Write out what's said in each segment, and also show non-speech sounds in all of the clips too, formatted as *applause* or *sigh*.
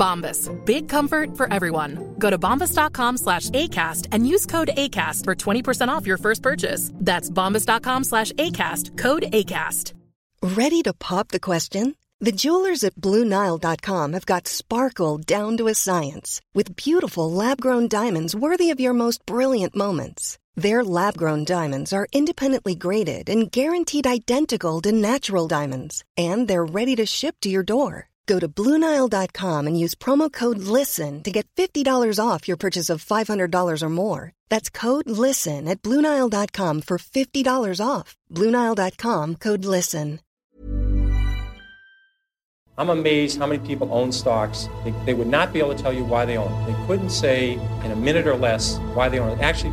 Bombas. Big comfort for everyone. Go to bombas.com slash ACAST and use code ACAST for 20% off your first purchase. That's bombas.com slash ACAST. Code ACAST. Ready to pop the question? The jewelers at BlueNile.com have got sparkle down to a science with beautiful lab-grown diamonds worthy of your most brilliant moments. Their lab-grown diamonds are independently graded and guaranteed identical to natural diamonds, and they're ready to ship to your door. Go to BlueNile.com and use promo code LISTEN to get $50 off your purchase of $500 or more. That's code LISTEN at BlueNile.com for $50 off. BlueNile.com code LISTEN. I'm amazed how many people own stocks. They, they would not be able to tell you why they own it. They couldn't say in a minute or less why they own it. Actually,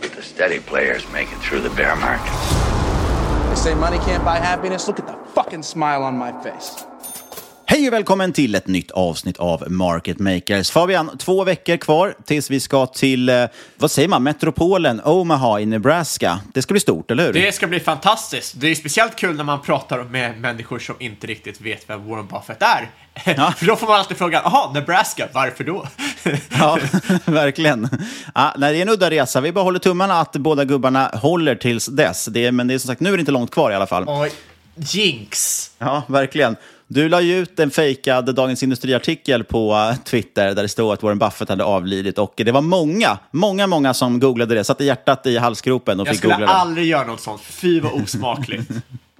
the steady players make it through the bear market. They say money can't buy happiness. Look at the fucking smile on my face. Hej och välkommen till ett nytt avsnitt av Market Makers. Fabian, två veckor kvar tills vi ska till, eh, vad säger man, metropolen Omaha i Nebraska. Det ska bli stort, eller hur? Det ska bli fantastiskt. Det är speciellt kul när man pratar med människor som inte riktigt vet vem Warren Buffett är. Ja. *laughs* För då får man alltid frågan, jaha, Nebraska, varför då? *laughs* Ja, *laughs* verkligen. Ja, nej, det är en udda resa. Vi bara håller tummarna att båda gubbarna håller tills dess. Det är, men det är som sagt, nu är det inte långt kvar i alla fall. Oj, jinx. Ja, verkligen. Du la ju ut en fejkad Dagens Industri-artikel på eh, Twitter där det stod att Warren Buffett hade avlidit och det var många, många, många som googlade det, satte hjärtat i halsgropen och Jag fick skulle googla det. aldrig göra något sånt. Fy vad osmakligt. *laughs*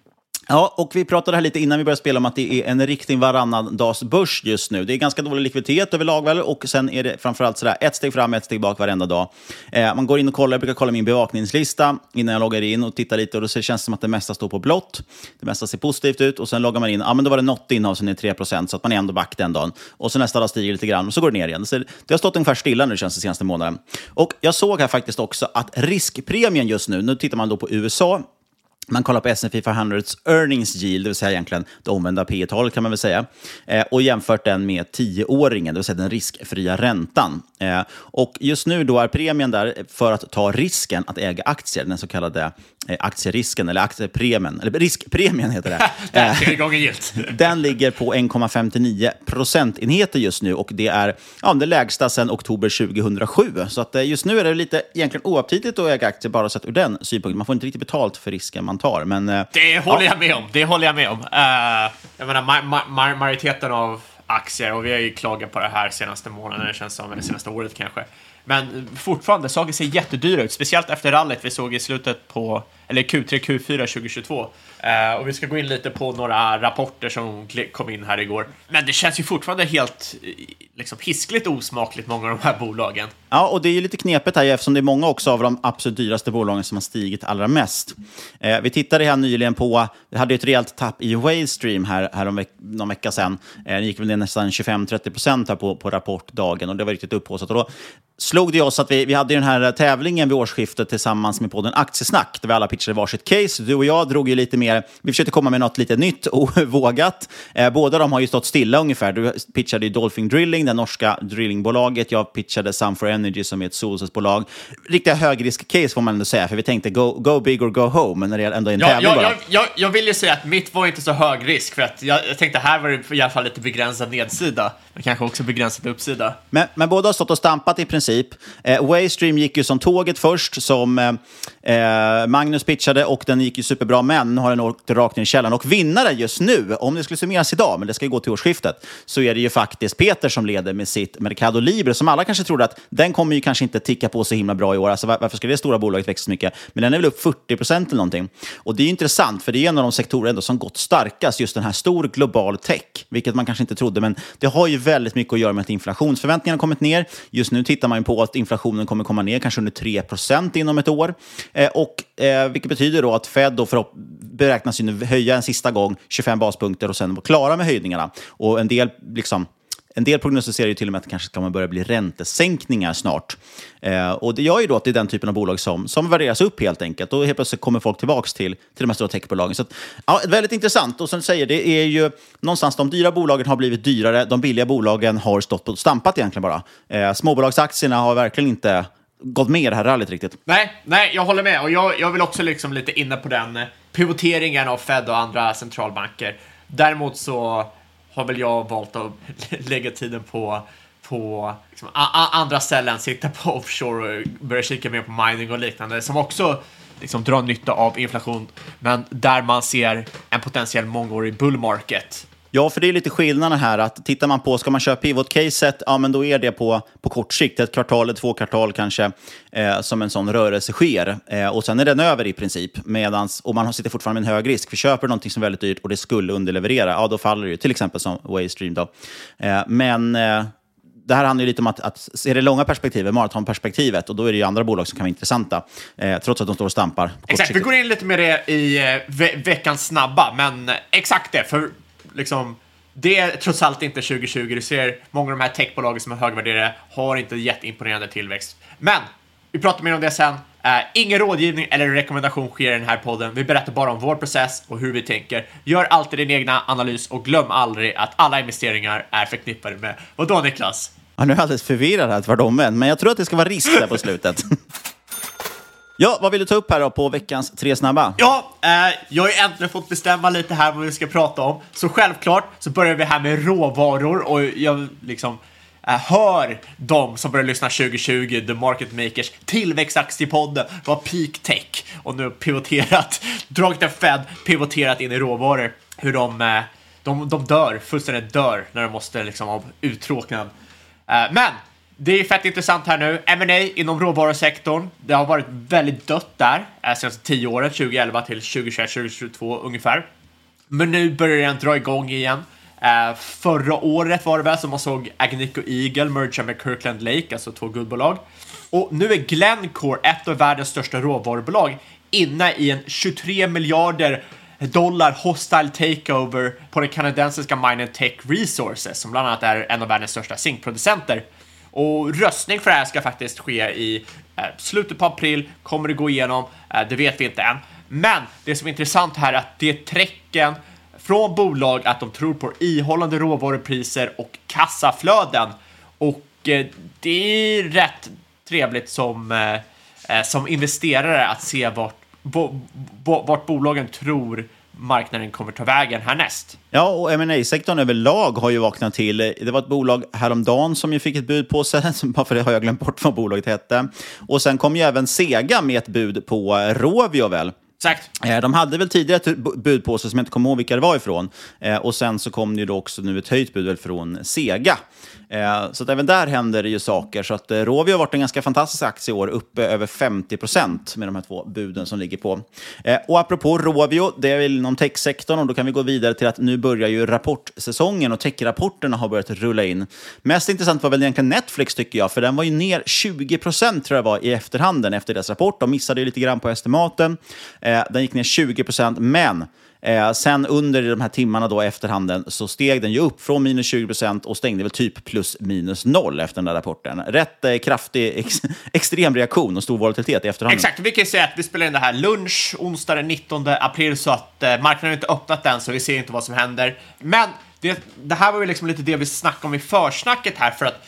Ja, och vi pratade här lite innan vi började spela om att det är en riktig varannan dags börs just nu. Det är ganska dålig likviditet överlag väl och sen är det framförallt sådär ett steg fram, ett steg bak varenda dag. Eh, man går in och kollar, jag brukar kolla min bevakningslista innan jag loggar in och tittar lite och då känns det som att det mesta står på blått. Det mesta ser positivt ut och sen loggar man in, ja men då var det något innehav som är 3% så att man är ändå back den dagen. Och så nästa dag stiger det lite grann och så går det ner igen. Så det har stått ungefär stilla nu känns det senaste månaden. Och jag såg här faktiskt också att riskpremien just nu, nu tittar man då på USA, man kollar på S&P 500s earnings yield, det vill säga egentligen det omvända P talet kan man väl säga, eh, och jämfört den med 10-åringen, det vill säga den riskfria räntan. Eh, och just nu då är premien där för att ta risken att äga aktier, den så kallade eh, aktierisken, eller aktiepremien, eller riskpremien heter det. *laughs* Där. *laughs* Den ligger på 1,59 procentenheter just nu och det är ja, det lägsta sedan oktober 2007. Så att, just nu är det lite egentligen oaptitligt att äga aktier bara sett ur den synpunkten. Man får inte riktigt betalt för risken man tar. Men, eh, Det håller ja. jag med om. Det håller jag med om. Uh, jag menar, ma ma ma majoriteten av aktier, och vi har ju klagat på det här senaste månaden, det känns som, eller senaste året kanske. Men fortfarande, saker ser jättedyra ut, speciellt efter rallyt vi såg i slutet på, eller Q3, Q4 2022. Eh, och vi ska gå in lite på några rapporter som kom in här igår. Men det känns ju fortfarande helt eh, liksom, hiskligt osmakligt, många av de här bolagen. Ja, och det är ju lite knepigt här eftersom det är många också av de absolut dyraste bolagen som har stigit allra mest. Eh, vi tittade här nyligen på, vi hade ju ett rejält tapp i Waystream här, här om veck, någon vecka sedan. Eh, det gick väl ner nästan 25-30 procent här på, på rapportdagen och det var riktigt upphaussat. Och då slog det oss att vi, vi hade den här tävlingen vid årsskiftet tillsammans med podden Aktiesnack, där vi alla pitchade varsitt case. Du och jag drog ju lite mer, vi försökte komma med något lite nytt och *laughs* vågat. Eh, båda de har ju stått stilla ungefär. Du pitchade ju Dolphin Drilling, det norska drillingbolaget. Jag pitchade Sun for Energy som är ett solcellsbolag. Riktiga högrisk-case får man ändå säga, för vi tänkte go, go big or go home när det ändå är en Ja, tävling jag, jag, jag, jag vill ju säga att mitt var inte så hög risk, för att jag, jag tänkte här var det i alla fall lite begränsad nedsida, men kanske också begränsat uppsida. Men, men båda har stått och stampat i princip. Eh, Waystream gick ju som tåget först, som eh, eh, Magnus pitchade, och den gick ju superbra, men nu har den åkt rakt ner i källaren. Och vinnare just nu, om det skulle summeras idag, men det ska ju gå till årsskiftet, så är det ju faktiskt Peter som leder med sitt Mercado Libre, som alla kanske trodde att den kommer ju kanske inte ticka på så himla bra i år. Alltså, varför ska det stora bolaget växa så mycket? Men den är väl upp 40 procent eller någonting. Och det är ju intressant, för det är en av de sektorer ändå som gått starkast, just den här stor global tech, vilket man kanske inte trodde, men det har ju väldigt mycket att göra med att inflationsförväntningarna kommit ner. Just nu tittar man ju på att inflationen kommer komma ner kanske under 3 procent inom ett år. Eh, och, eh, vilket betyder då att Fed då förhopp- beräknas ju nu höja en sista gång 25 baspunkter och sen vara klara med höjningarna. Och en del liksom, en del prognostiserar ju till och med att det kanske ska börja bli räntesänkningar snart. Eh, och det gör ju då att det är den typen av bolag som, som värderas upp helt enkelt. Och helt plötsligt kommer folk tillbaka till, till de här stora techbolagen. Så att, ja, väldigt intressant. Och som du säger, det är ju någonstans de dyra bolagen har blivit dyrare. De billiga bolagen har stått och stampat egentligen bara. Eh, småbolagsaktierna har verkligen inte gått med i det här rallyt riktigt. Nej, nej, jag håller med. Och jag, jag vill också liksom lite inne på den eh, pivoteringen av Fed och andra centralbanker. Däremot så har väl jag valt att *laughs* lägga tiden på, på liksom, a, a, andra ställen, sitta på offshore och börja kika mer på mining och liknande som också liksom drar nytta av inflation, men där man ser en potentiell mångårig bull market. Ja, för det är lite skillnaden här. att Tittar man på, ska man köra pivot-caset, ja men då är det på, på kort sikt, ett kvartal eller två kvartal kanske, eh, som en sån rörelse sker. Eh, och sen är den över i princip, medans, och man sitter fortfarande med en hög risk. För köper du någonting som är väldigt dyrt och det skulle underleverera, ja då faller det ju, till exempel som Waystream då. Eh, men eh, det här handlar ju lite om att, att se det långa perspektivet, maratonperspektivet, och då är det ju andra bolag som kan vara intressanta, eh, trots att de står och stampar. Exakt, vi går in lite med det i eh, ve veckans snabba, men eh, exakt det, för liksom det är trots allt inte 2020. Du ser många av de här techbolagen som är högvärderade har inte jätteimponerande tillväxt. Men vi pratar mer om det sen. Eh, ingen rådgivning eller rekommendation sker i den här podden. Vi berättar bara om vår process och hur vi tänker. Gör alltid din egna analys och glöm aldrig att alla investeringar är förknippade med vadå Niklas? Ja, nu är jag alldeles förvirrad här tvärtom, men jag tror att det ska vara risk där på slutet. *laughs* *laughs* ja, vad vill du ta upp här då på veckans tre snabba? Ja, eh, jag har ju äntligen fått bestämma lite här vad vi ska prata om. Så självklart så börjar vi här med råvaror och jag liksom eh, hör de som börjar lyssna 2020, The Market Makers, tillväxtaktiepodden, var peak tech och nu pivoterat, *laughs* dragit en Fed, pivoterat in i råvaror. Hur de, eh, de, de dör, fullständigt dör när de måste liksom av uttråknad. Eh, men det är fett intressant här nu. M&A inom råvarusektorn. Det har varit väldigt dött där eh, senaste tio åren, 2011 till 2021, 2022 ungefär. Men nu börjar den dra igång igen. Eh, förra året var det väl som man såg Agnico Eagle merga med Kirkland Lake, alltså två guldbolag. Och nu är Glencore, ett av världens största råvarubolag, inne i en 23 miljarder dollar hostile takeover på den kanadensiska minen Tech Resources, som bland annat är en av världens största zinkproducenter. Och röstning för det här ska faktiskt ske i eh, slutet på april. Kommer det gå igenom? Eh, det vet vi inte än. Men det som är intressant här är att det är tecken från bolag att de tror på ihållande råvarupriser och kassaflöden. Och eh, det är rätt trevligt som, eh, eh som investerare att se vart, bo, bo, vart bolagen tror marknaden kommer ta vägen härnäst. Ja, och ma sektorn överlag har ju vaknat till. Det var ett bolag häromdagen som ju fick ett bud på sig, *laughs* bara för det har jag glömt bort vad bolaget hette. Och sen kom ju även Sega med ett bud på Rovio väl? Exakt. Eh, De hade väl tidigare ett bu- bud på sig som jag inte kommer ihåg vilka det var ifrån. Eh, Och sen så kom det ju då också nu ett höjt bud från Sega. Eh, Så att även där händer det ju saker. Så att eh, Rovio har varit en ganska fantastisk aktie i år, uppe över 50 procent med de här två buden som ligger på. Eh, Och apropå Rovio, det är väl inom techsektorn och då kan vi gå vidare till att nu börjar ju rapportsäsongen och techrapporterna har börjat rulla in. Mest intressant var väl egentligen Netflix tycker jag, för den var ju ner 20 procent tror jag var i efterhanden efter deras rapport. De missade ju lite grann på estimaten. Eh, Den gick ner 20 procent, men Eh, sen under de här timmarna då efter handeln så steg den ju upp från minus 20 procent och stängde väl typ plus minus noll efter den där rapporten. Rätt eh, kraftig, ex, *laughs* extrem reaktion och stor volatilitet i efterhand. Exakt, vi kan säga att vi spelar in det här lunch onsdag den 19 april så att eh, marknaden har inte öppnat än så vi ser inte vad som händer. Men det, det här var ju liksom lite det vi snackade om i försnacket här för att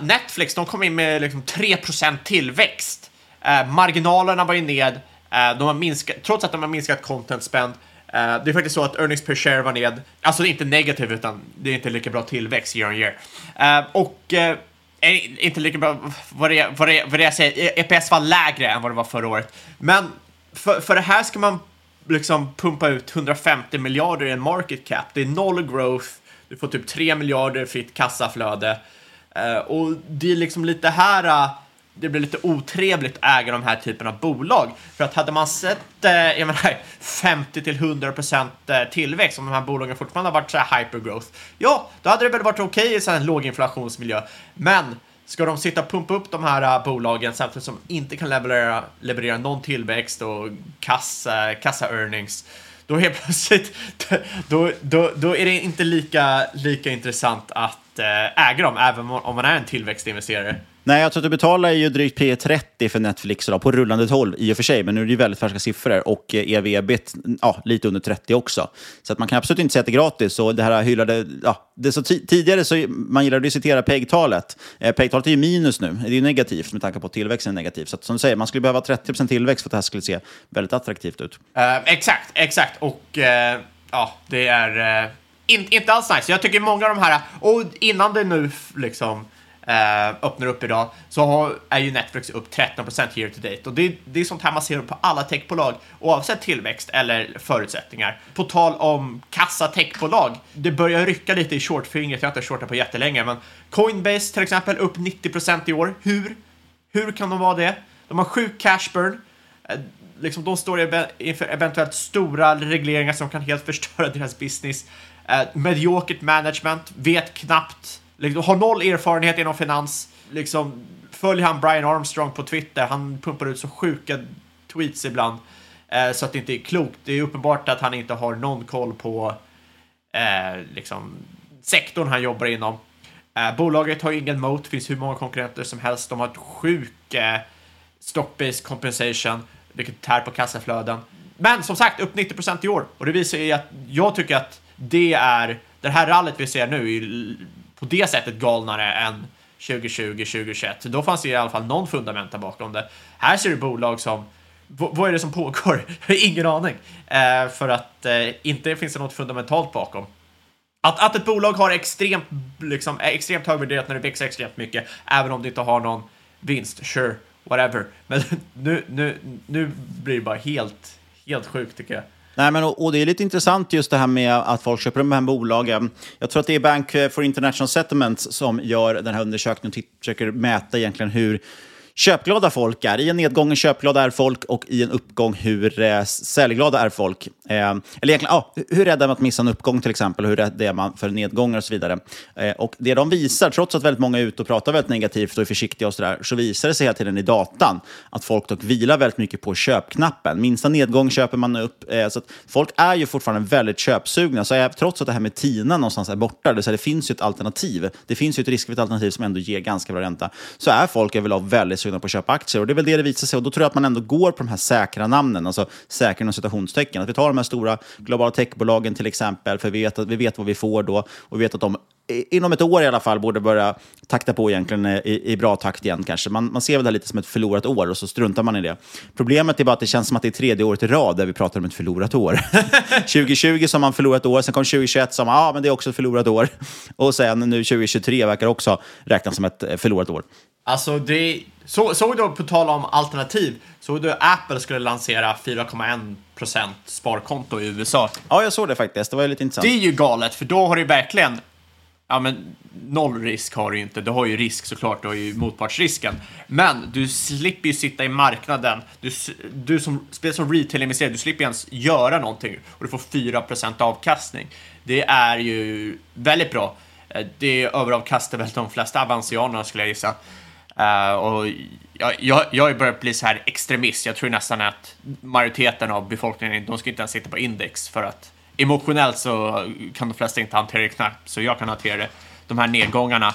Netflix, de kom in med liksom 3% tillväxt. Eh, marginalerna var ju ned, eh, de har minskat, trots att de har minskat content spend. Eh, det är faktiskt så att earnings per share var ned, alltså inte negativ utan det är inte lika bra tillväxt year on year. Eh, och eh, inte lika bra, vad det, vad, det, vad det jag säger, EPS var lägre än vad det var förra året. Men för, för det här ska man liksom pumpa ut 150 miljarder i en market cap. Det är noll growth, du får typ 3 miljarder fritt kassaflöde. Uh, och det är liksom lite här uh, det blir lite otrevligt att äga de här typen av bolag. För att hade man sett eh, jag menar, *laughs* 50 till 100 procent eh, tillväxt, om de här bolagen fortfarande har varit så här hypergrowth, ja, då hade det väl varit okej okay i en låginflationsmiljö. Men ska de sitta och pumpa upp de här eh, bolagen samtidigt som inte kan leverera, leverera någon tillväxt och kassa, kassa earnings, då helt plötsligt, *laughs* då, då, då är det inte lika, lika intressant att äga dem, även om man är en tillväxtinvesterare. Nej, jag tror att du betalar ju drygt P 30 för Netflix då, på rullande 12 i och för sig, men nu är det ju väldigt färska siffror och eh, ev ebit ja, lite under 30 också. Så att man kan absolut inte säga att det är gratis. Och det här hyllade, ja, det så tidigare så man gillade att citera PEG-talet. Eh, PEG-talet är ju minus nu, det är ju negativt med tanke på att tillväxten är negativ. Så att, som du säger, man skulle behöva 30% tillväxt för att det här skulle se väldigt attraktivt ut. Uh, exakt, exakt. Och uh, ja, det är... Uh in, inte alls nice. Jag tycker många av de här, och innan det nu liksom eh, öppnar upp idag, så har, är ju Netflix upp 13% year to date. Och det, det är sånt här man ser på alla techbolag, oavsett tillväxt eller förutsättningar. På tal om kassa techbolag, det börjar rycka lite i shortfingret, jag har inte shortat på jättelänge, men Coinbase till exempel upp 90% i år. Hur? Hur kan de vara det? De har sjuk cash burn. Eh, liksom, de står inför eventuellt stora regleringar som kan helt förstöra *laughs* deras business. Eh, mediokert management, vet knappt, liksom, har noll erfarenhet inom finans. Liksom, följer han Brian Armstrong på Twitter, han pumpar ut så sjuka tweets ibland. eh, så att det inte är klokt. Det är uppenbart att han inte har någon koll på eh, liksom, sektorn han jobbar inom. Eh, bolaget har ingen moat, det finns hur många konkurrenter som helst. De har ett sjuk eh, stock-based compensation, vilket tär på kassaflöden. Men som sagt, upp 90 i år. Och det visar ju att jag tycker att det är, det här rallyt vi ser nu är på det sättet galnare än 2020, 2021. Då fanns det i alla fall någon fundamenta bakom det. Här ser du bolag som vad är det som pågår? *laughs* Ingen aning. Eh, för att eh, inte finns det något fundamentalt bakom. Att, att ett bolag har extremt, liksom, extremt högvärderat när det växer extremt mycket, även om det inte har någon vinst, sure, whatever. Men *laughs* nu, nu, nu blir det bara helt, helt sjukt tycker jag. Nej, men, och, och, det är lite intressant just det här med att folk köper de här bolagen. Jag tror att det är Bank for International Settlements som gör den här undersökningen och försöker mäta egentligen hur köpglada folk är. I en nedgång hur köpglada är folk och i en uppgång hur eh, säljglada är folk. Eh, eller egentligen, ah, hur rädd är man att missa en uppgång till exempel? Hur rädd är man för nedgångar och så vidare? Eh, och det de visar, trots att väldigt många är ute och pratar väldigt negativt och är försiktiga och så där, så visar det sig hela tiden i datan att folk dock vilar väldigt mycket på köpknappen. Minsta nedgång köper man upp. Eh, så att folk är ju fortfarande väldigt köpsugna. Så är, trots att det här med TINA någonstans är borta, det, så det finns ju ett alternativ. Det finns ju ett riskfritt alternativ som ändå ger ganska bra ränta. Så är folk överlag väldigt sugna på att köpa aktier. Och det är väl det det visar sig. Och då tror jag att man ändå går på de här säkra namnen, alltså säkra inom citationstecken. Att vi tar de här stora globala techbolagen till exempel, för vi vet, att, vi vet vad vi får då. Och vi vet att de inom ett år i alla fall borde börja takta på egentligen i, i bra takt igen kanske. Man, man ser väl det här lite som ett förlorat år och så struntar man i det. Problemet är bara att det känns som att det är tredje året i rad där vi pratar om ett förlorat år. *laughs* 2020 som man förlorat år, sen kom 2021 som ah, men det är också ett förlorat år. Och sen nu 2023 verkar också räknas som ett eh, förlorat år. Alltså, det, så, såg du på tal om alternativ, såg du Apple skulle lansera 4,1% sparkonto i USA? Ja, jag såg det faktiskt. Det var lite intressant. Det är ju galet, för då har du verkligen Ja, men noll risk har du ju inte. Du har ju risk såklart, du har ju motpartsrisken. Men du slipper ju sitta i marknaden. Du, du som spelar som retail-investerare, du slipper ens göra någonting och du får 4% avkastning. Det är ju väldigt bra. Eh, det överavkastar väl de flesta avansianerna skulle jag gissa. Uh, och jag, jag, jag har börjat bli så här extremist. Jag tror nästan att majoriteten av befolkningen, de ska inte ens sitta på index för att emotionellt så kan de flesta inte hantera det knappt, så jag kan hantera det. De här nedgångarna,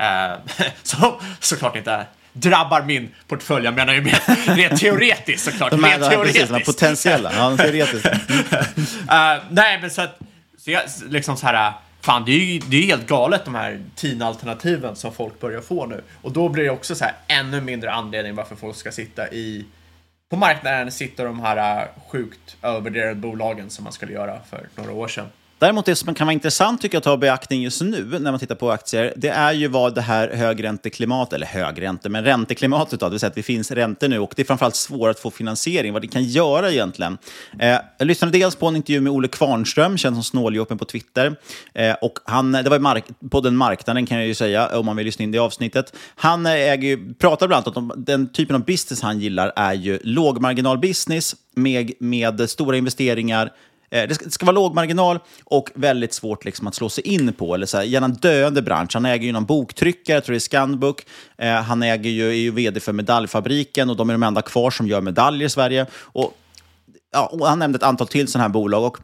uh, *laughs* som såklart inte drabbar min portfölj. Jag menar ju mer *laughs* rent teoretiskt såklart. De här, rent teoretiskt. Precis, de potentiella. Ja, de teoretiska. uh, *laughs* nej, men så att, så jag, liksom så här, fan det är ju det är helt galet de här TIN-alternativen som folk börjar få nu. Och då blir det också så här ännu mindre anledning varför folk ska sitta i på marknaden sitter de här äh, sjukt övervärderade bolagen som man skulle göra för några år sedan. Däremot det som kan vara intressant tycker jag att ta i beaktning just nu när man tittar på aktier, det är ju vad det här högränteklimatet, eller högränte, men ränteklimatet då, det vill säga att det finns räntor nu och det är framförallt svårt att få finansiering, vad det kan göra egentligen. Eh, jag lyssnade dels på en intervju med Olle Kvarnström, känd som Snåljåpen på Twitter, eh, och han, det var mark på den marknaden kan jag ju säga, om man vill lyssna in det avsnittet. Han eh, äger ju, pratar bland annat om den typen av business han gillar är ju lågmarginalbusiness med, med stora investeringar, Eh, det ska, det ska, vara låg marginal och väldigt svårt liksom att slå sig in på. Eller så här, gärna en döende bransch. Han äger ju någon boktryckare, jag tror det är Scanbook. Eh, han äger ju, är ju vd för Medaljfabriken och de är de enda kvar som gör medaljer i Sverige. Och, ja, och han nämnde ett antal till sådana här bolag. Och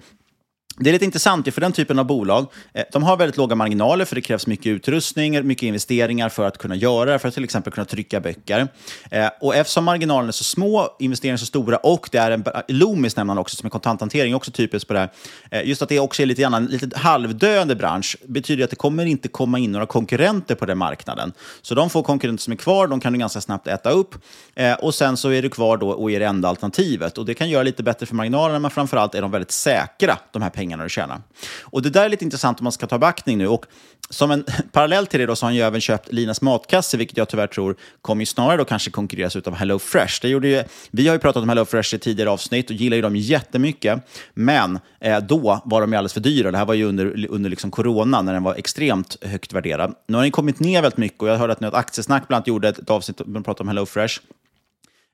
det är lite intressant, för den typen av bolag, eh, de har väldigt låga marginaler för det krävs mycket utrustning, mycket investeringar för att kunna göra det, för att till exempel kunna trycka böcker. Eh, och eftersom marginalerna är så små, investeringarna så stora och det är en, Loomis nämner han också som är kontanthantering, också typiskt på det här. Eh, just att det också är lite grann en lite halvdöende bransch betyder att det kommer inte komma in några konkurrenter på den marknaden. Så de få konkurrenter som är kvar, de kan du ganska snabbt äta upp och sen så är du kvar då och är det enda alternativet. Och det kan göra lite bättre för marginalerna, men framförallt är de väldigt säkra, de här pengarna pengarna du tjänar. Och det där är lite intressant om man ska ta beaktning nu. Och som en *laughs* parallell till det då så har han ju även köpt Linas matkasse, vilket jag tyvärr tror kommer ju snarare då kanske konkurreras av Hello Fresh. Det gjorde ju, vi har ju pratat om Hello Fresh i tidigare avsnitt och gillar ju dem jättemycket. Men eh, då var de ju alldeles för dyra. Det här var ju under, under liksom corona när den var extremt högt värderad. Nu har den kommit ner väldigt mycket och jag hörde att nu att Aktiesnack bland annat gjorde ett, ett avsnitt där de pratade om Hello Fresh.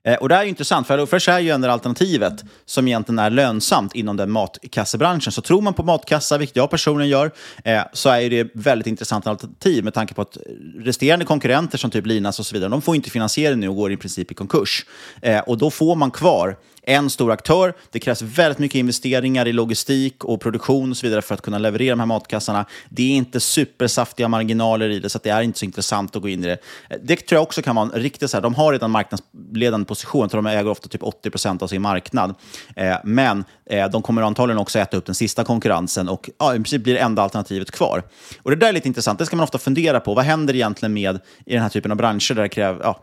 Eh, och det här är intressant, för HelloFresh är ju ändå alternativet som egentligen är lönsamt inom den matkassebranschen. Så tror man på matkassa, vilket jag personligen gör, eh, så är det väldigt intressant alternativ med tanke på att resterande konkurrenter som typ Linas och så vidare, de får inte finansiering nu och går i princip i konkurs. Eh, och då får man kvar en stor aktör. Det krävs väldigt mycket investeringar i logistik och produktion och så vidare för att kunna leverera de här matkassarna. Det är inte supersaftiga marginaler i det, så det är inte så intressant att gå in i det. Eh, det tror jag också kan vara en riktig, så här, de har redan marknadsledande position, så de äger ofta typ 80 procent av sin marknad. Eh, men eh, de kommer antagligen också äta upp den sista konkurrensen och ja, i princip blir det enda alternativet kvar. Och det där är lite intressant, det ska man ofta fundera på. Vad händer egentligen med i den här typen av branscher där det kräver, ja,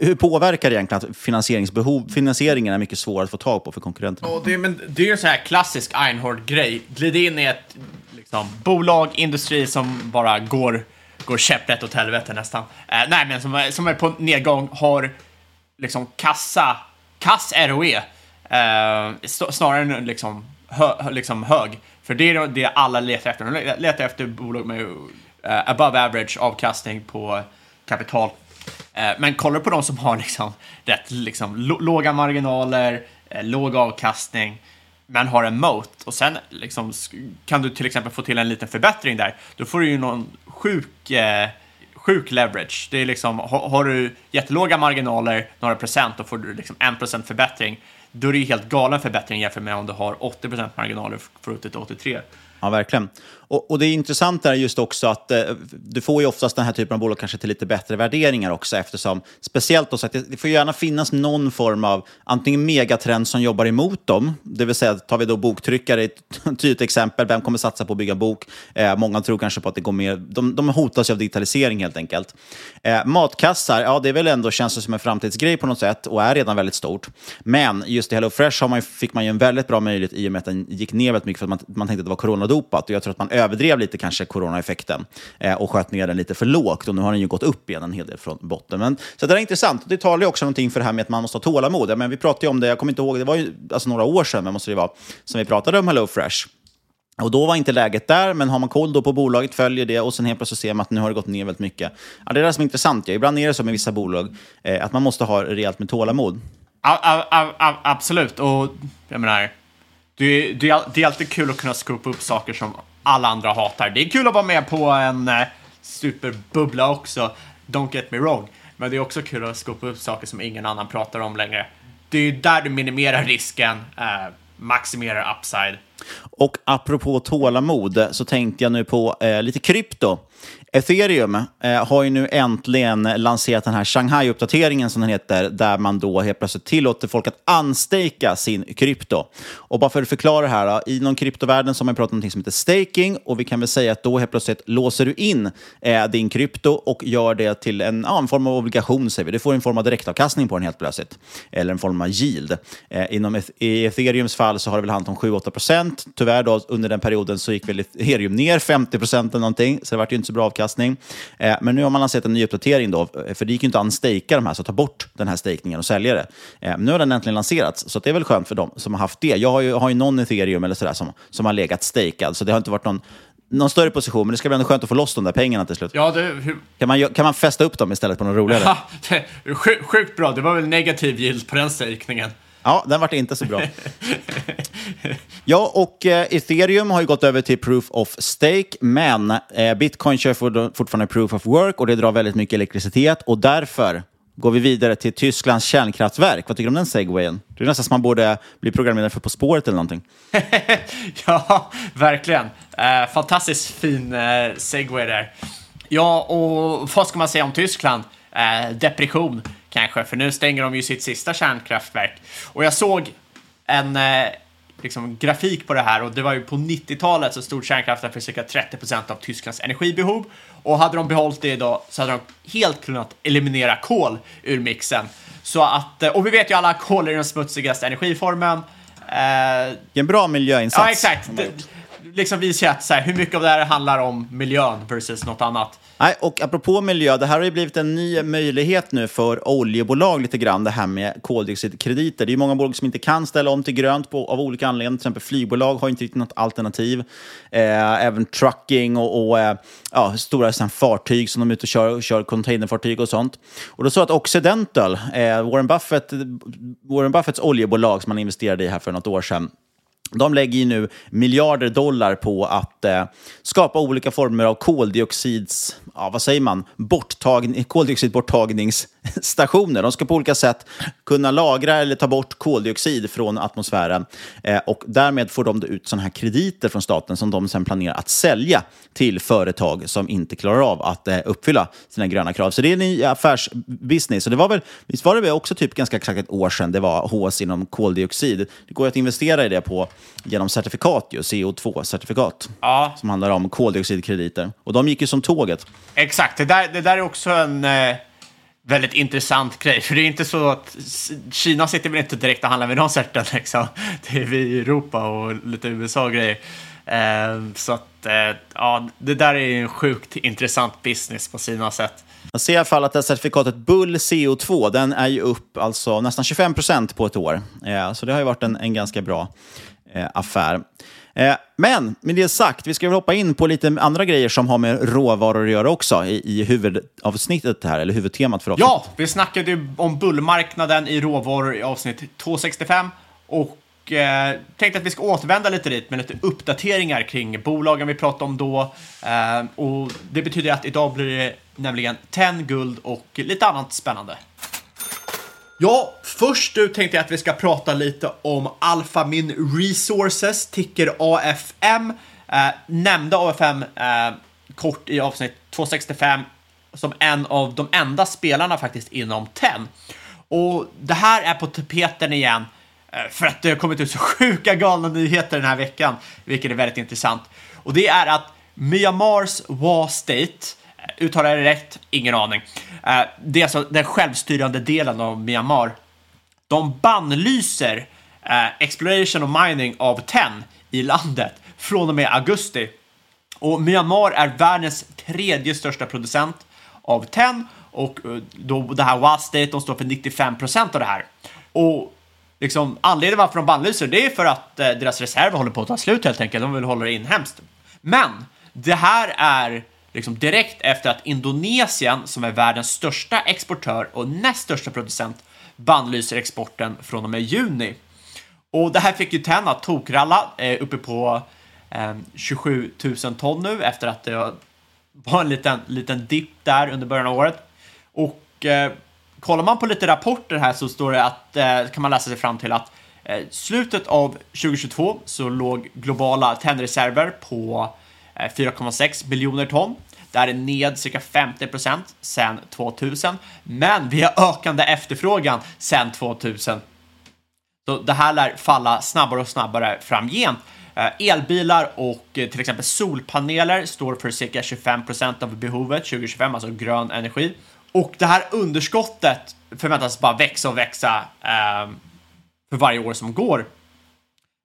hur påverkar det egentligen att finansieringsbehov, finansieringen är mycket svårare att få tag på för konkurrenterna? Och det, men det är en så här klassisk Einhorn-grej. Glid in i ett liksom, bolag, industri som bara går, går käpprätt åt helvete nästan. Eh, nej, men som, som är på nedgång, har liksom kassa, kass ROE, eh, snarare än liksom, hö, liksom hög. För det är det alla letar efter. De letar efter bolag med uh, above average avkastning på kapital Eh, men kollar du på de som har liksom rätt liksom, låga marginaler, eh, låg avkastning, men har en moat och sen liksom, kan du till exempel få till en liten förbättring där, då får du ju någon sjuk, eh, sjuk leverage. Det är liksom, har, har du jättelåga marginaler, några procent, då får du liksom 1% förbättring. Då är det ju helt galen förbättring jämfört med om du har 80% marginaler för upp till 83. Ja, verkligen. Och, och, det är intressant är just också att eh, du får ju oftast den här typen av bolag kanske till lite bättre värderingar också eftersom, speciellt då, så att det, det får gärna finnas någon form av antingen megatrend som jobbar emot dem, det vill säga tar vi då boktryckare, ett *laughs* tydligt exempel, vem kommer satsa på att bygga bok? Eh, många tror kanske på att det går mer, de, de hotas av digitalisering helt enkelt. Eh, matkassar, ja det är väl ändå känns som en framtidsgrej på något sätt och är redan väldigt stort. Men just i HelloFresh har man, fick man ju en väldigt bra möjlighet i och med att den gick ner väldigt mycket för att man, man tänkte att det var coronadopat och jag tror att man överdrev lite kanske coronaeffekten eh, och sköt ner den lite för lågt. Och nu har den ju gått upp igen en hel del från botten. Men, så det är intressant. Det talar ju också någonting för det här med att man måste ha tålamod. Men vi pratade ju om det, jag kommer inte ihåg, det var ju alltså några år sedan, men måste det vara, som vi pratade om Hello Fresh. Och då var inte läget där, men har man koll då på bolaget, följer det och sen helt plötsligt ser man att nu har det gått ner väldigt mycket. Ja, det är det som är intressant. Ja. Ibland är det så med vissa bolag, eh, att man måste ha rejält med tålamod. A a a absolut, och jag menar, det, det, det är alltid kul att kunna skopa upp saker som alla andra hatar. Det är kul att vara med på en eh, superbubbla också, don't get me wrong. Men det är också kul att skopa upp saker som ingen annan pratar om längre. Det är ju där du minimerar risken, eh, maximerar upside. Och apropå tålamod så tänkte jag nu på eh, lite krypto. Ethereum eh, har ju nu äntligen lanserat den här Shanghai-uppdateringen som den heter, där man då helt plötsligt tillåter folk att anstaka sin krypto. Och bara för att förklara det här, då, inom kryptovärlden så har man pratat om något som heter staking och vi kan väl säga att då helt plötsligt låser du in eh, din krypto och gör det till en, ja, en form av obligation, säger vi. Du får en form av direktavkastning på den helt plötsligt, eller en form av yield. Eh, inom I Ethereums fall så har det väl handlat om 7-8 procent. Tyvärr då, under den perioden så gick väl Ethereum ner 50 procent eller någonting, så det vart ju inte så bra avkastning. Eh, men nu har man lanserat en ny uppdatering då, för det gick ju inte att unstaka de här, så ta bort den här stakningen och sälja det. Eh, nu har den äntligen lanserats, så det är väl skönt för dem som har haft det. Jag har ju, har ju någon ethereum eller sådär som, som har legat stakad, så det har inte varit någon någon större position, men det ska bli ändå skönt att få loss de där pengarna till slut. Ja, det, hur... kan, man, kan man fästa upp dem istället på något roligare? *laughs* Sjuk, sjukt bra, det var väl negativ yield på den stakningen. Ja, den vart inte så bra. *laughs* ja, och eh, ethereum har ju gått över till proof of stake, men eh, bitcoin kör fortfarande proof of work och det drar väldigt mycket elektricitet och därför går vi vidare till Tysklands kärnkraftverk. Vad tycker du om den segwayen? Det är nästan som man borde bli programmerad för På spåret eller någonting. *laughs* ja, verkligen. Eh, fantastiskt fin eh, segway där. Ja, och vad ska man säga om Tyskland? Eh, depression kanske, för nu stänger de ju sitt sista kärnkraftverk. Och jag såg en eh, liksom, grafik på det här och det var ju på 90-talet så stod kärnkraften för cirka 30 procent av Tysklands energibehov och hade de behållit det idag så hade de helt kunnat eliminera kol ur mixen. Så att, eh, och vi vet ju alla att kol är den smutsigaste energiformen. Eh, en bra miljöinsats. Ja, exakt. Liksom visar att så här, hur mycket av det här handlar om miljön versus något annat. Nej, och apropå miljö, det här har ju blivit en ny möjlighet nu för oljebolag lite grann, det här med koldioxidkrediter. Det är många bolag som inte kan ställa om till grönt på, av olika anledningar. Till exempel flygbolag har inte riktigt något alternativ. Eh, även trucking och, och eh, ja, stora sen, fartyg som de är ute och kör, kör containerfartyg och sånt. Och då så att Occidental, eh, Warren, Buffett, Warren Buffetts oljebolag som man investerade i här för något år sedan, de lägger ju nu miljarder dollar på att eh, skapa olika former av koldioxids, ja, vad säger man, Borttagning, koldioxidborttagningsstationer. De ska på olika sätt kunna lagra eller ta bort koldioxid från atmosfären. Eh, och därmed får de ut sådana här krediter från staten som de sen planerar att sälja till företag som inte klarar av att eh, uppfylla sina gröna krav. Så det är en ny affärsbusiness. Och det var väl, visst var det väl också typ ganska exakt ett år sedan det var hås inom koldioxid. Det går att investera i det på genom certifikat, CO2-certifikat, ja. som handlar om koldioxidkrediter. Och de gick ju som tåget. Exakt, det där, det där är också en eh, väldigt intressant grej. För det är inte så att Kina sitter väl inte direkt och handlar med de certen, liksom. Det är vi i Europa och lite USA-grejer. Eh, så att, eh, ja, det där är en sjukt intressant business på sina sätt. Jag ser i alla fall att det här certifikatet Bull CO2, den är ju upp alltså nästan 25 procent på ett år. Eh, så det har ju varit en, en ganska bra eh, affär. Eh, men med det sagt, vi ska väl hoppa in på lite andra grejer som har med råvaror att göra också i, i huvudavsnittet här, eller huvudtemat för avsnittet. Ja, vi snackade ju om bullmarknaden i råvaror i avsnitt 265 och eh, tänkte att vi ska återvända lite dit med lite uppdateringar kring bolagen vi pratade om då. Eh, och det betyder att idag blir det nämligen 10 guld och lite annat spännande. Ja, först ut tänkte jag att vi ska prata lite om Alphamin Resources, ticker AFM. Eh, nämnde AFM eh, kort i avsnitt 265 som en av de enda spelarna faktiskt inom TEN. Och det här är på tapeten igen eh, för att det har kommit ut så *laughs* sjuka galna nyheter den här veckan, vilket är väldigt intressant. Och det är att Myanmars Wa State Uttalar jag det rätt? Ingen aning. Eh, det är alltså den självstyrande delen av Myanmar. De bannlyser eh, exploration och mining av tenn i landet från och med augusti. Och Myanmar är världens tredje största producent av tenn och eh, då det här WA State, de står för 95 procent av det här. Och liksom, anledningen varför de bannlyser det är för att eh, deras reserver håller på att ta slut helt enkelt. De vill hålla det inhemskt. Men det här är liksom direkt efter att Indonesien, som är världens största exportör och näst största producent, bannlyser exporten från och med juni. Och det här fick ju tenn att tokralla eh, uppe på eh, 27 000 ton nu efter att det var en liten, liten dipp där under början av året. Och eh, kollar man på lite rapporter här så står det att, eh, kan man läsa sig fram till att eh, slutet av 2022 så låg globala tennreserver på eh, 4,6 miljoner ton. Det här är ned cirka 50 procent sedan 2000, men vi har ökande efterfrågan sedan 2000. Så det här lär falla snabbare och snabbare framgent. Eh, elbilar och eh, till exempel solpaneler står för cirka 25 procent av behovet 2025, alltså grön energi. Och det här underskottet förväntas bara växa och växa eh, för varje år som går.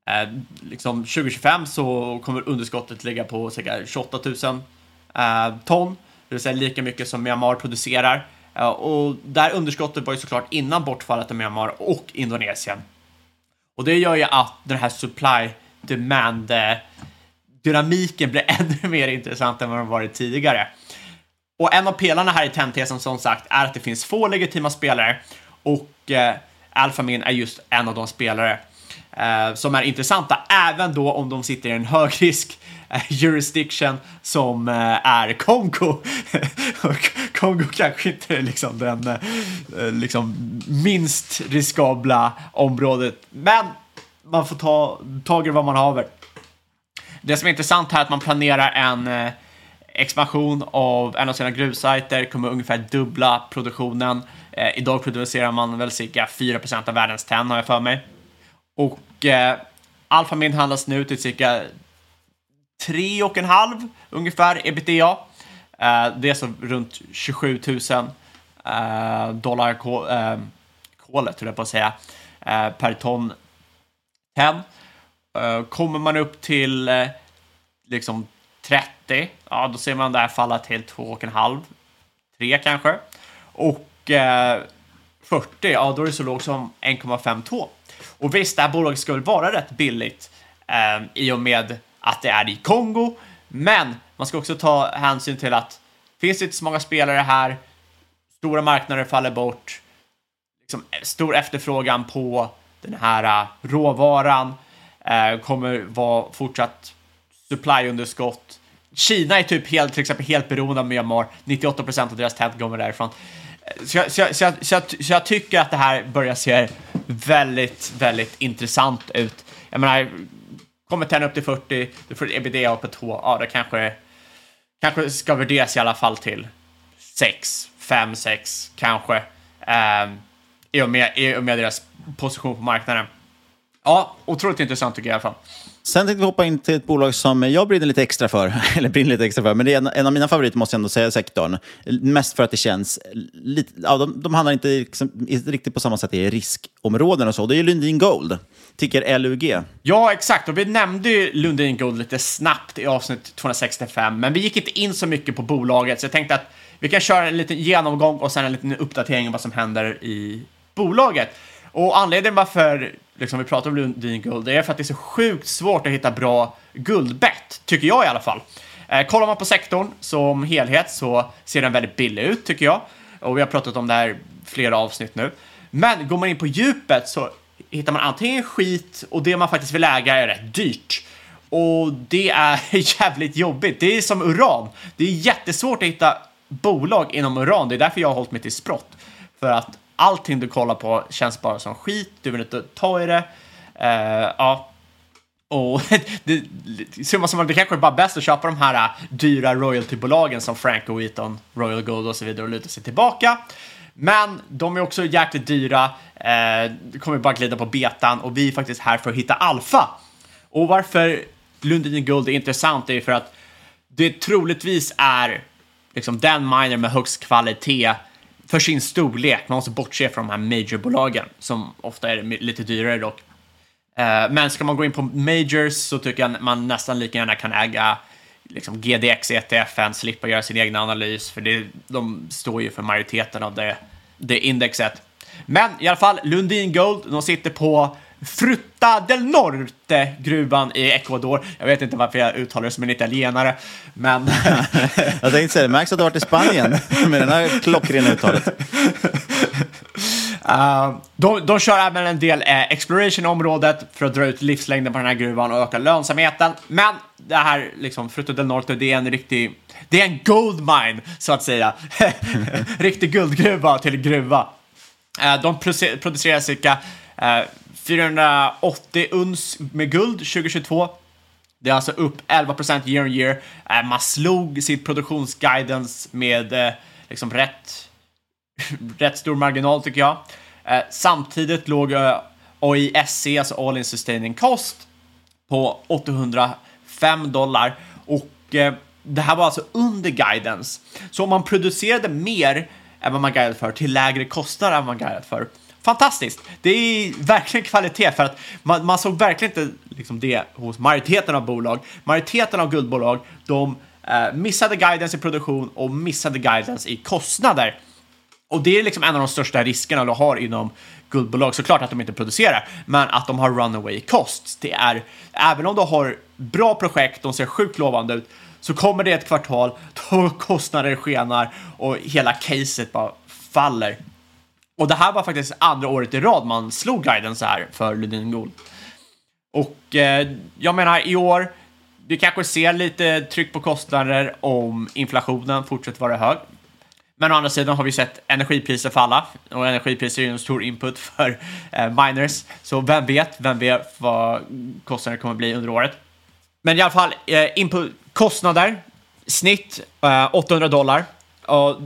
Eh, liksom 2025 så kommer underskottet ligga på cirka 28 000 Eh, ton, det vill säga lika mycket som Myanmar producerar. Eh, och där underskottet var ju såklart innan bortfallet av Myanmar och Indonesien. Och det gör ju att den här supply demand eh, dynamiken blir *laughs* ännu mer intressant än vad den varit tidigare. Och en av pelarna här i tentesen som sagt är att det finns få legitima spelare och eh, Alphamin är just en av de spelare eh, som är intressanta, även då om de sitter i en högrisk eh, jurisdiction som eh, är Kongo. *laughs* Kongo kanske inte är liksom den eh, eh, liksom minst riskabla området, men man får ta tag i vad man haver. Det som är intressant här är att man planerar en eh, expansion av en av sina gruvsajter, kommer ungefär dubbla produktionen. Eh, idag producerar man väl cirka 4% av världens tenn har jag för mig. Och eh, Alphamin handlas nu till cirka 3,5 ungefär ebitda. Eh, det är så runt 27 000 eh, dollar kol, eh, kolet, höll jag på att säga, eh, per ton tenn. Eh, kommer man upp till eh, liksom 30, ja då ser man det här falla till 2,5, 3 kanske. Och eh, 40, ja då är det så lågt som 1,52. Och visst, det här bolaget ska väl vara rätt billigt eh, i och med att det är i Kongo, men man ska också ta hänsyn till att finns det inte så många spelare här, stora marknader faller bort, liksom, eh, stor efterfrågan på den här eh, råvaran eh, kommer vara fortsatt supplyunderskott. Kina är typ helt, till exempel helt beroende av Myanmar. 98 procent av deras tenn kommer därifrån. Så jag, så, jag, så, jag, så, jag, så jag tycker att det här börjar se väldigt, väldigt intressant ut. Jag menar, kommer tenn upp till 40, du får ett ebitda på 2, ja det kanske, kanske ska värderas i alla fall till 6, 5, 6 kanske. Um, i, och med, I och med deras position på marknaden. Ja, otroligt intressant tycker jag i alla fall. Sen tänkte vi hoppa in till ett bolag som jag brinner lite extra för. *laughs* Eller brinner lite extra för, men det är en, en av mina favoriter måste jag ändå säga, sektorn. Mest för att det känns lite... Ja, de, de handlar inte liksom, riktigt på samma sätt i riskområden och så. Det är Lundin Gold, ticker LUG. Ja, exakt. Och vi nämnde ju Lundin Gold lite snabbt i avsnitt 265, men vi gick inte in så mycket på bolaget, så jag tänkte att vi kan köra en liten genomgång och sen en liten uppdatering om vad som händer i bolaget. Och anledningen varför liksom, vi pratar om Lundin Guld är för att det är så sjukt svårt att hitta bra guldbett, tycker jag i alla fall. Eh, kollar man på sektorn som helhet så ser den väldigt billig ut, tycker jag. Och vi har pratat om det här flera avsnitt nu. Men går man in på djupet så hittar man antingen skit och det man faktiskt vill äga är rätt dyrt. Och det är *laughs* jävligt jobbigt. Det är som uran. Det är jättesvårt att hitta bolag inom uran. Det är därför jag har hållit mig till sprott. För att allting du kollar på känns bara som skit, du vill inte ta i det. Uh, ja. Och *laughs* det, summa summarum, det kanske är bara bäst att köpa de här uh, dyra royaltybolagen som Franco Wheaton, Royal Gold och så vidare och luta sig tillbaka. Men de är också jäkligt dyra, uh, kommer bara glida på betan och vi är faktiskt här för att hitta alfa. Och varför Lundin Gold är intressant är för att det troligtvis är liksom den miner med högst kvalitet för sin storlek. Man måste bortse från de här majorbolagen som ofta är lite dyrare dock. Eh, men ska man gå in på majors så tycker jag man nästan lika gärna kan äga liksom GDX ETFen, slippa göra sin egen analys, för det, de står ju för majoriteten av det, det indexet. Men i alla fall, Lundin Gold, de sitter på Frutta del Norte, gruvan i Ecuador. Jag vet inte varför jag uttalar det som en italienare, men... *laughs* jag tänkte säga det, märks att du har varit i Spanien med det här klockrena uttalet. Uh, de, de kör även en del eh, exploration i området för att dra ut livslängden på den här gruvan och öka lönsamheten. Men det här, liksom, Fruto del Norte, det är en riktig, det är en gold mine, så att säga. *laughs* riktig guldgruva till gruva. Eh, de producerar cirka eh, 480 uns med guld 2022. Det är alltså upp 11% year on year. Eh, man slog sitt produktionsguidance med eh, liksom rätt, *laughs* rätt stor marginal tycker jag. Eh, samtidigt låg eh, AISC, alltså All In Sustaining Cost, på 805 dollar och eh, det här var alltså under guidance. Så om man producerade mer än vad man guidade för till lägre kostnader än vad man guidat för. Fantastiskt! Det är verkligen kvalitet för att man, man såg verkligen inte liksom det hos majoriteten av bolag. Majoriteten av guldbolag, de eh, missade guidance i produktion och missade guidance i kostnader. Och det är liksom en av de största riskerna du har inom guldbolag. Såklart att de inte producerar, men att de har runaway costs. Det är, även om du har bra projekt, de ser sjukt lovande ut, så kommer det ett kvartal då kostnader skenar och hela caset bara faller. Och det här var faktiskt andra året i rad man slog guiden så här för Lundin Gold. Och eh, jag menar i år, vi kanske ser lite tryck på kostnader om inflationen fortsätter vara hög. Men å andra sidan har vi sett energipriser falla och energipriser är ju en stor input för eh, miners. Så vem vet, vem vet vad kostnaderna kommer bli under året. Men i alla fall, eh, input, kostnader, snitt eh, 800 dollar. Och,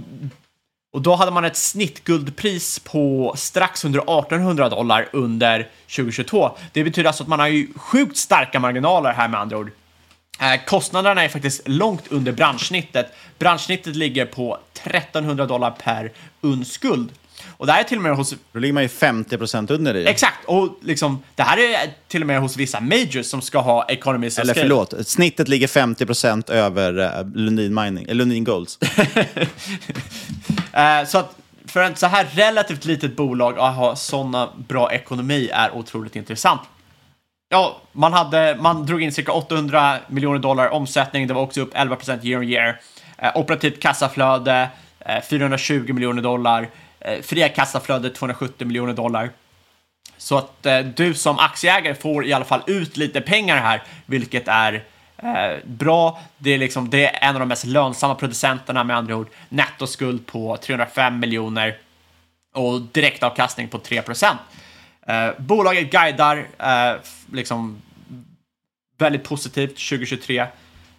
och då hade man ett snittguldpris på strax under 1800 dollar under 2022. Det betyder alltså att man har ju sjukt starka marginaler här med andra ord. Eh, kostnaderna är faktiskt långt under branschsnittet. Branschsnittet ligger på 1300 dollar per uns guld. Och det här är till och med hos... Då ligger man ju 50 procent under det. Exakt! Och liksom, det här är till och med hos vissa majors som ska ha economies Eller scale. förlåt, snittet ligger 50 procent över uh, Lundin, Mining, eh, Lundin Golds. *laughs* Eh, så att för ett så här relativt litet bolag att ha sådana bra ekonomi är otroligt intressant. Ja, man, hade, man drog in cirka 800 miljoner dollar omsättning. Det var också upp 11 procent year on year. Eh, operativt kassaflöde eh, 420 miljoner dollar. Eh, fria kassaflödet 270 miljoner dollar. Så att eh, du som aktieägare får i alla fall ut lite pengar här, vilket är eh, bra. Det är, liksom, det är en av de mest lönsamma producenterna med andra ord. Nettoskuld på 305 miljoner och direktavkastning på 3 procent. Eh, bolaget guidar eh, liksom väldigt positivt 2023.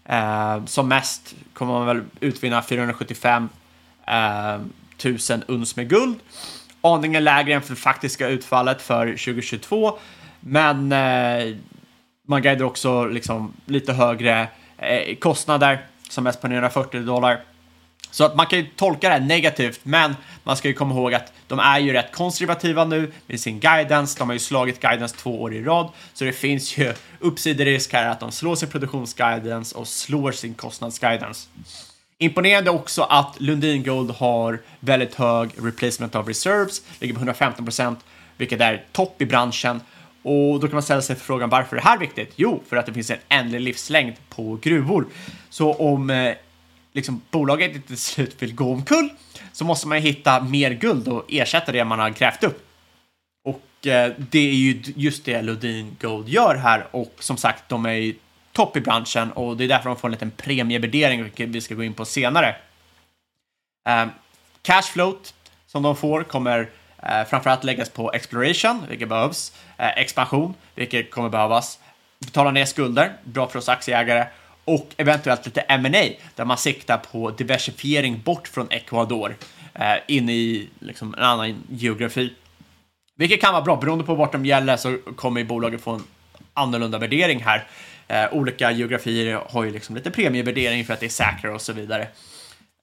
Eh, som mest kommer man väl utvinna 475 tusen uns med guld. Aningen lägre än för faktiska utfallet för 2022, men eh, man guidar också liksom lite högre eh, kostnader, som mest på 940 dollar. Så att man kan ju tolka det här negativt, men man ska ju komma ihåg att de är ju rätt konservativa nu med sin guidance. De har ju slagit guidance två år i rad, så det finns ju uppsiderisk här att de slår sin produktionsguidance och slår sin kostnadsguidance. Imponerande också att Lundin Gold har väldigt hög replacement of reserves, ligger på 115 procent, vilket är topp i branschen. Och då kan man ställa sig frågan varför är det här viktigt? Jo, för att det finns en ändlig livslängd på gruvor. Så om eh, liksom, bolaget inte till slut vill gå omkull så måste man hitta mer guld och ersätta det man har grävt upp. Och eh, det är ju just det Lundin Gold gör här och som sagt, de är ju topp i branschen och det är därför de får en liten premievärdering, vilket vi ska gå in på senare. Eh, cash som de får kommer eh, framförallt läggas på exploration, vilket behövs, eh, expansion, vilket kommer behövas, betala ner skulder, bra för oss aktieägare, och eventuellt lite M&A där man siktar på diversifiering bort från Ecuador eh, in i liksom, en annan geografi. Vilket kan vara bra, beroende på vart de gäller så kommer ju bolaget få en annorlunda värdering här. Eh, olika geografier har ju liksom lite premievärdering för att det är säkrare och så vidare.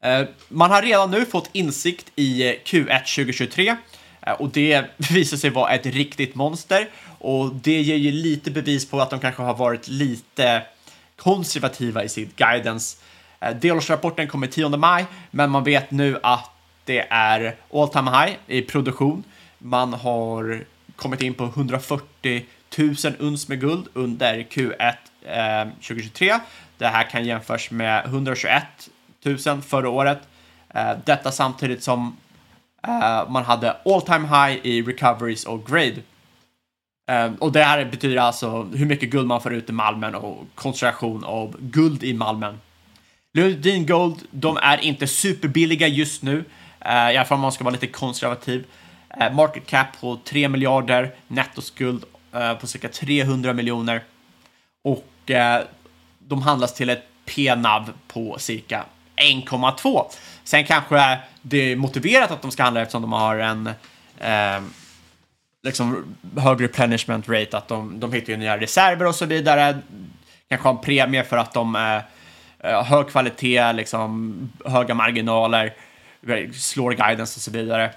Eh, man har redan nu fått insikt i Q1 2023 eh, och det *laughs* visar sig vara ett riktigt monster och det ger ju lite bevis på att de kanske har varit lite konservativa i sitt guidance. Eh, Delårsrapporten kommer 10 maj, men man vet nu att det är all time high i produktion. Man har kommit in på 140 000 uns med guld under Q1 eh, 2023. Det här kan jämföras med 121 000 förra året. Eh, detta samtidigt som eh, man hade all time high i recoveries och grade. Eh, och det här betyder alltså hur mycket guld man får ut i malmen och koncentration av guld i malmen. Lundin Gold, de är inte superbilliga just nu, eh, i alla fall om man ska vara lite konservativ. Eh, market cap på 3 miljarder, nettoskuld eh, på cirka 300 miljoner och Eh, de handlas till ett PNAV på cirka 1,2. Sen kanske det är motiverat att de ska handla eftersom de har en eh, liksom högre replenishment rate, att de, de hittar ju nya reserver och så vidare. Kanske har en premie för att de har eh, hög kvalitet, liksom höga marginaler, slår guidance och så vidare.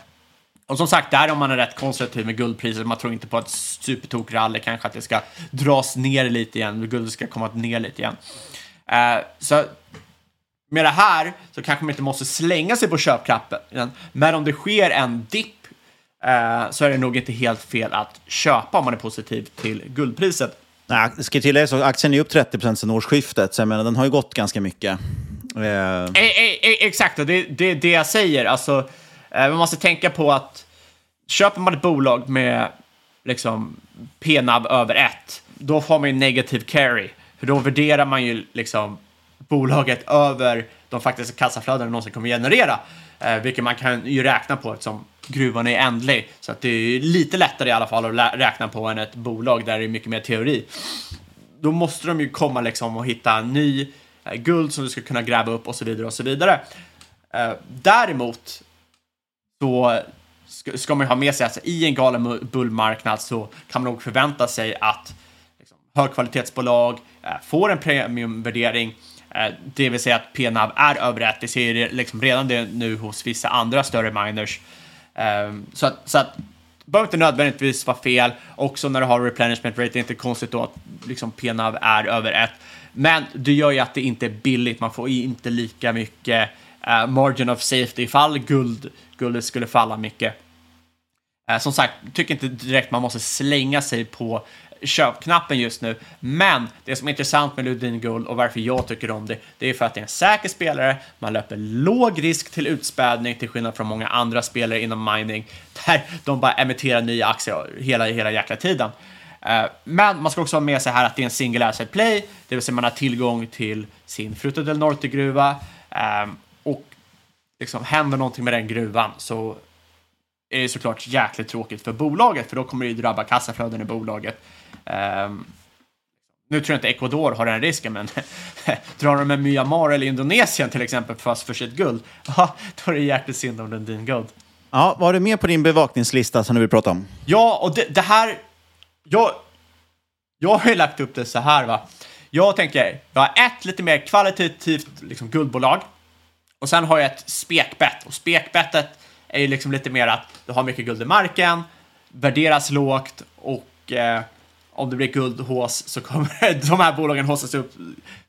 Och som sagt, där om man är rätt konservativ med guldpriset, man tror inte på ett supertok-rally, kanske att det ska dras ner lite igen, guldet ska komma ner lite igen. Uh, så med det här så kanske man inte måste slänga sig på köpknappen, men om det sker en dipp uh, så är det nog inte helt fel att köpa om man är positiv till guldpriset. Nej, det ska tilläggas att aktien är upp 30% sedan årsskiftet, så jag menar, den har ju gått ganska mycket. Uh... E e e exakt, och det är det, det jag säger. Alltså, Eh, man måste tänka på att köper man ett bolag med liksom PNAB över 1. då får man ju negativ carry. För då värderar man ju liksom bolaget över de faktiska kassaflöden det någonsin kommer generera. Eh, vilket man kan ju räkna på eftersom gruvan är ändlig. Så att det är lite lättare i alla fall att räkna på än ett bolag där det är mycket mer teori. Då måste de ju komma liksom och hitta ny eh, guld som du ska kunna gräva upp och så vidare och så vidare. Eh, däremot så ska man ju ha med sig att i en galen bullmarknad så kan man nog förvänta sig att liksom, högkvalitetsbolag eh, får en premiumvärdering, eh, det vill säga att PNAV är över ett. Det ser liksom redan det nu hos vissa andra större miners. Eh, så att, så att det behöver inte nödvändigtvis vara fel. Också när du har replenishment rate, det är inte konstigt då att liksom PNAV är över ett. Men det gör ju att det inte är billigt, man får inte lika mycket uh, margin of safety ifall guld, guldet skulle falla mycket. Eh, som sagt, tycker inte direkt man måste slänga sig på köpknappen just nu, men det som är intressant med Ludin Guld och varför jag tycker om det, det är för att det är en säker spelare, man löper låg risk till utspädning till skillnad från många andra spelare inom mining, där de bara emitterar nya aktier hela, hela jäkla tiden. Eh, men man ska också ha med sig här att det är en single asset play, det vill säga man har tillgång till sin Fruto del Norte-gruva eh, liksom händer någonting med den gruvan så är det såklart jäkligt tråkigt för bolaget, för då kommer det ju drabba kassaflöden i bolaget. Um, nu tror jag inte Ecuador har den risken, men *laughs* drar de med Myanmar eller Indonesien till exempel fast för sitt guld, *laughs* ja, då är det jäkligt synd om Lundin Gold. Ja, har du med på din bevakningslista som du vill prata om? Ja, och det, det här... Jag, jag har ju lagt upp det så här, va. Jag tänker, jag har ett lite mer kvalitativt liksom, guldbolag och sen har jag ett spekbett och spekbettet är ju liksom lite mer att du har mycket guld i marken, värderas lågt och eh, om det blir guldhås så kommer *laughs* de här bolagen håsas upp.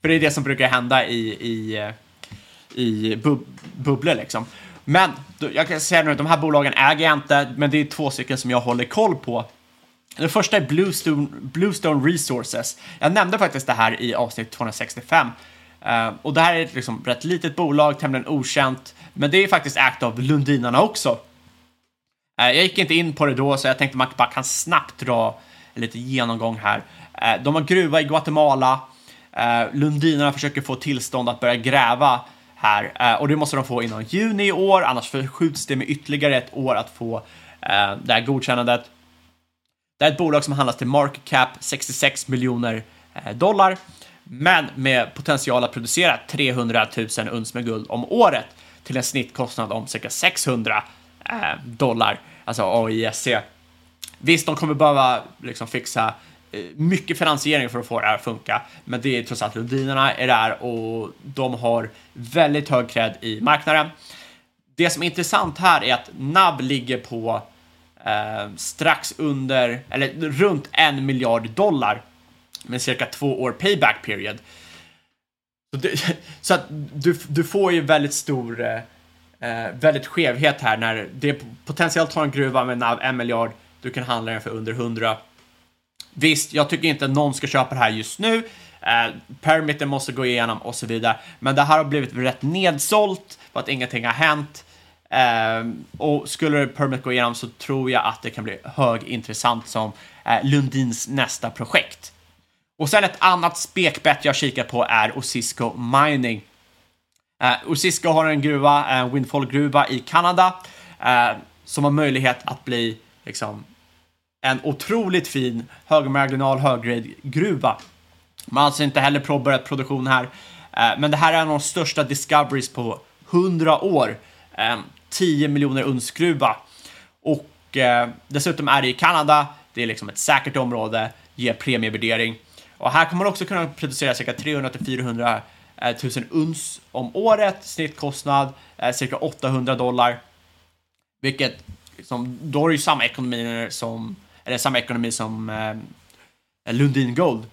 För det är det som brukar hända i, i, eh, i bub bubblor liksom. Men jag kan säga nu att de här bolagen äger jag inte, men det är två stycken som jag håller koll på. Den första är Bluestone, Bluestone Resources. Jag nämnde faktiskt det här i avsnitt 265. Eh, och det här är ett liksom rätt litet bolag, tämligen okänt, men det är faktiskt ägt av Lundinarna också. Eh, jag gick inte in på det då, så jag tänkte man bara kan snabbt dra en liten genomgång här. Eh, de har gruva i Guatemala. Lundinarna försöker få tillstånd att börja gräva här och det måste de få innan juni i år, annars förskjuts det med ytterligare ett år att få det här godkännandet. Det är ett bolag som handlas till market cap 66 miljoner dollar men med potential att producera 300 000 uns med guld om året till en snittkostnad om cirka 600 eh, dollar, alltså AISC. Visst, de kommer behöva liksom fixa eh, mycket finansiering för att få det här att funka, men det är trots allt Lundinerna är där och de har väldigt hög cred i marknaden. Det som är intressant här är att NAB ligger på eh, strax under, eller runt en miljard dollar med cirka två år payback period. Så, du, *laughs* så att du, du får ju väldigt stor, eh, eh väldigt skevhet här när det potentiellt har en gruva med NAV en miljard, du kan handla den för under 100. Visst, jag tycker inte att någon ska köpa det här just nu. Eh, permiten måste gå igenom och så vidare. Men det här har blivit rätt nedsålt för att ingenting har hänt. Eh, och skulle Permit gå igenom så tror jag att det kan bli högintressant som eh, Lundins nästa projekt. Och sen ett annat spekbett jag kikar på är Osisko Mining. Eh, Osisko har en gruva, en Windfall-gruva i Kanada, eh, som har möjlighet att bli liksom, en otroligt fin högmarginal höggrade-gruva. Man har alltså inte heller påbörjat produktion här, eh, men det här är en av de största discoveries på 100 år. Eh, 10 miljoner unsgruva. Och eh, dessutom är det i Kanada, det är liksom ett säkert område, ger premievärdering. Och här kommer man också kunna producera cirka 300 till 400 000 eh, uns om året, snittkostnad eh, cirka 800 dollar. Vilket, liksom, då är det ju samma ekonomi som, eller samma ekonomi som eh, Lundin Gold.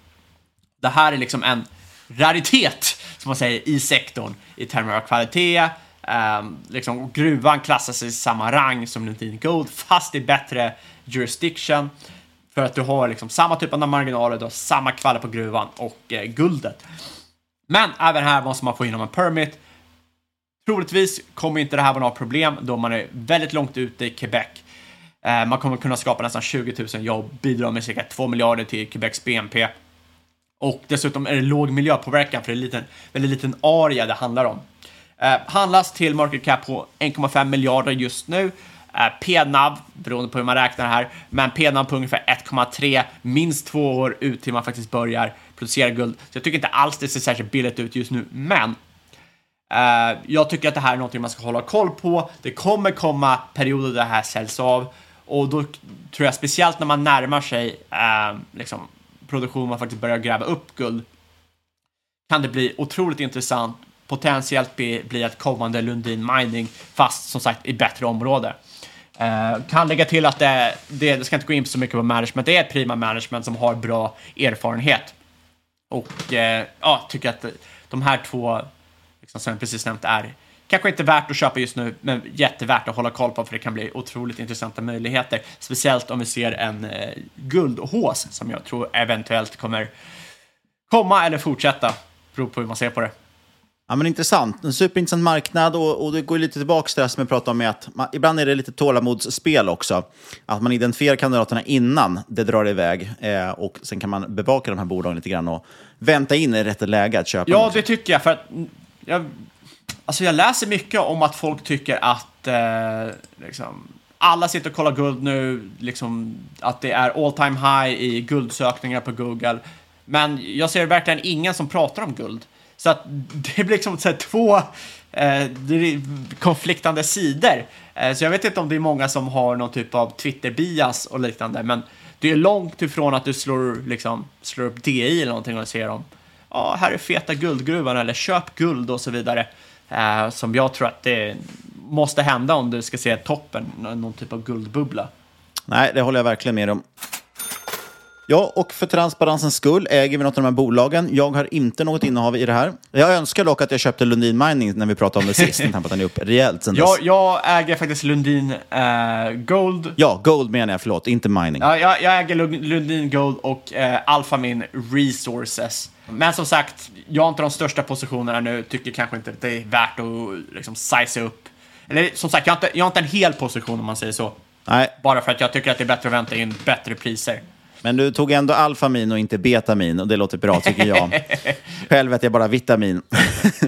Det här är liksom en raritet, som man säger, i sektorn i termer av kvalitet. Eh, liksom, gruvan klassas i samma rang som Lundin Gold, fast i bättre jurisdiction. För att du har liksom samma typ av marginaler, du har samma kvalitet på gruvan och eh, guldet. Men även här måste man få igenom en permit. Troligtvis kommer inte det här vara några problem då man är väldigt långt ute i Quebec. Eh, man kommer kunna skapa nästan 20 000 jobb, bidra med cirka 2 miljarder till Quebecs BNP. Och dessutom är det låg miljöpåverkan för det är en liten, väldigt liten area det handlar om. Eh, handlas till market cap på 1,5 miljarder just nu. Eh, PNAV, beroende på hur man räknar här, men PNAV på ungefär 1,3, minst två år ut till man faktiskt börjar producera guld. Så jag tycker inte alls det ser särskilt billigt ut just nu, men eh, jag tycker att det här är någonting man ska hålla koll på. Det kommer komma perioder där det här säljs av och då tror jag speciellt när man närmar sig eh, liksom, produktion, man faktiskt börjar gräva upp guld, kan det bli otroligt intressant. Potentiellt bli, bli ett kommande Lundin Mining, fast som sagt i bättre område. Uh, kan lägga till att det, det, det ska inte gå in så mycket på management, det är ett prima management som har bra erfarenhet. Och eh, ja, tycker att de här två liksom, som jag precis nämnt är kanske inte värt att köpa just nu, men jättevärt att hålla koll på för det kan bli otroligt intressanta möjligheter. Speciellt om vi ser en eh, guldhås som jag tror eventuellt kommer komma eller fortsätta. Beror på hur man ser på det. Ja, men intressant. En superintressant marknad och, och det går lite tillbaka till det som jag pratade om med att man, ibland är det lite tålamodsspel också. Att man identifierar kandidaterna innan det drar iväg eh, och sen kan man bevaka de här bolagen lite grann och vänta in i rätt läge att köpa. Ja, det tycker jag. För att jag, alltså jag läser mycket om att folk tycker att eh, liksom, alla sitter och kollar guld nu, liksom, att det är all time high i guldsökningar på Google. Men jag ser verkligen ingen som pratar om guld. Så att det blir liksom så två eh, konfliktande sidor. Eh, så jag vet inte om det är många som har någon typ av Twitter-bias och liknande, men det är långt ifrån att du slår, liksom, slår upp DI eller någonting och ser dem ja, här är feta guldgruvan eller köp guld och så vidare. Eh, som jag tror att det måste hända om du ska se toppen, någon typ av guldbubbla. Nej, det håller jag verkligen med om. Ja, och för transparensens skull äger vi något av de här bolagen. Jag har inte något innehav i det här. Jag önskar dock att jag köpte Lundin Mining när vi pratade om det sist, den är upp rejält sen jag, jag äger faktiskt Lundin uh, Gold. Ja, Gold menar jag, förlåt, inte Mining. Ja, jag, jag äger Lundin Gold och uh, Alphamin Resources. Men som sagt, jag har inte de största positionerna nu, tycker kanske inte att det är värt att liksom size upp. Eller som sagt, jag har, inte, jag har inte en hel position om man säger så. Nej. Bara för att jag tycker att det är bättre att vänta in bättre priser. Men du tog ändå alfamin och inte betamin och det låter bra tycker jag. *laughs* Själv äter jag bara vitamin.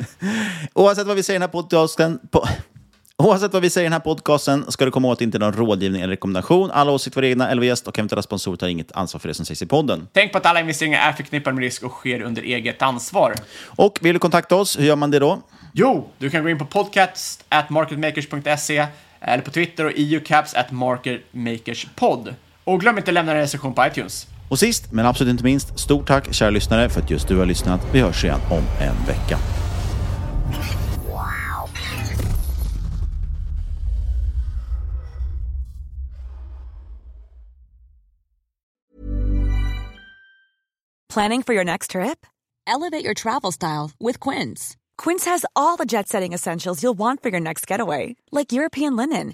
*laughs* Oavsett vad vi säger i den här podcasten... Po Oavsett vad vi säger i den här podcasten ska du komma åt inte någon rådgivning eller rekommendation. Alla åsikter var egna eller gäst och eventuella sponsorer tar inget ansvar för det som sägs i podden. Tänk på att alla investeringar är förknippade med risk och sker under eget ansvar. Och vill du kontakta oss, hur gör man det då? Jo, du kan gå in på podcast at marketmakers.se eller på Twitter och eucaps at marketmakerspod. Och glöm inte att lämna en recension på iTunes. Och sist, men absolut inte minst, stort tack kära lyssnare för att just du har lyssnat. Vi hörs igen om en vecka. Planning for your next trip? Elevate your travel style with Quince. Quince has all the jet-setting essentials you'll want for your next getaway, like European linen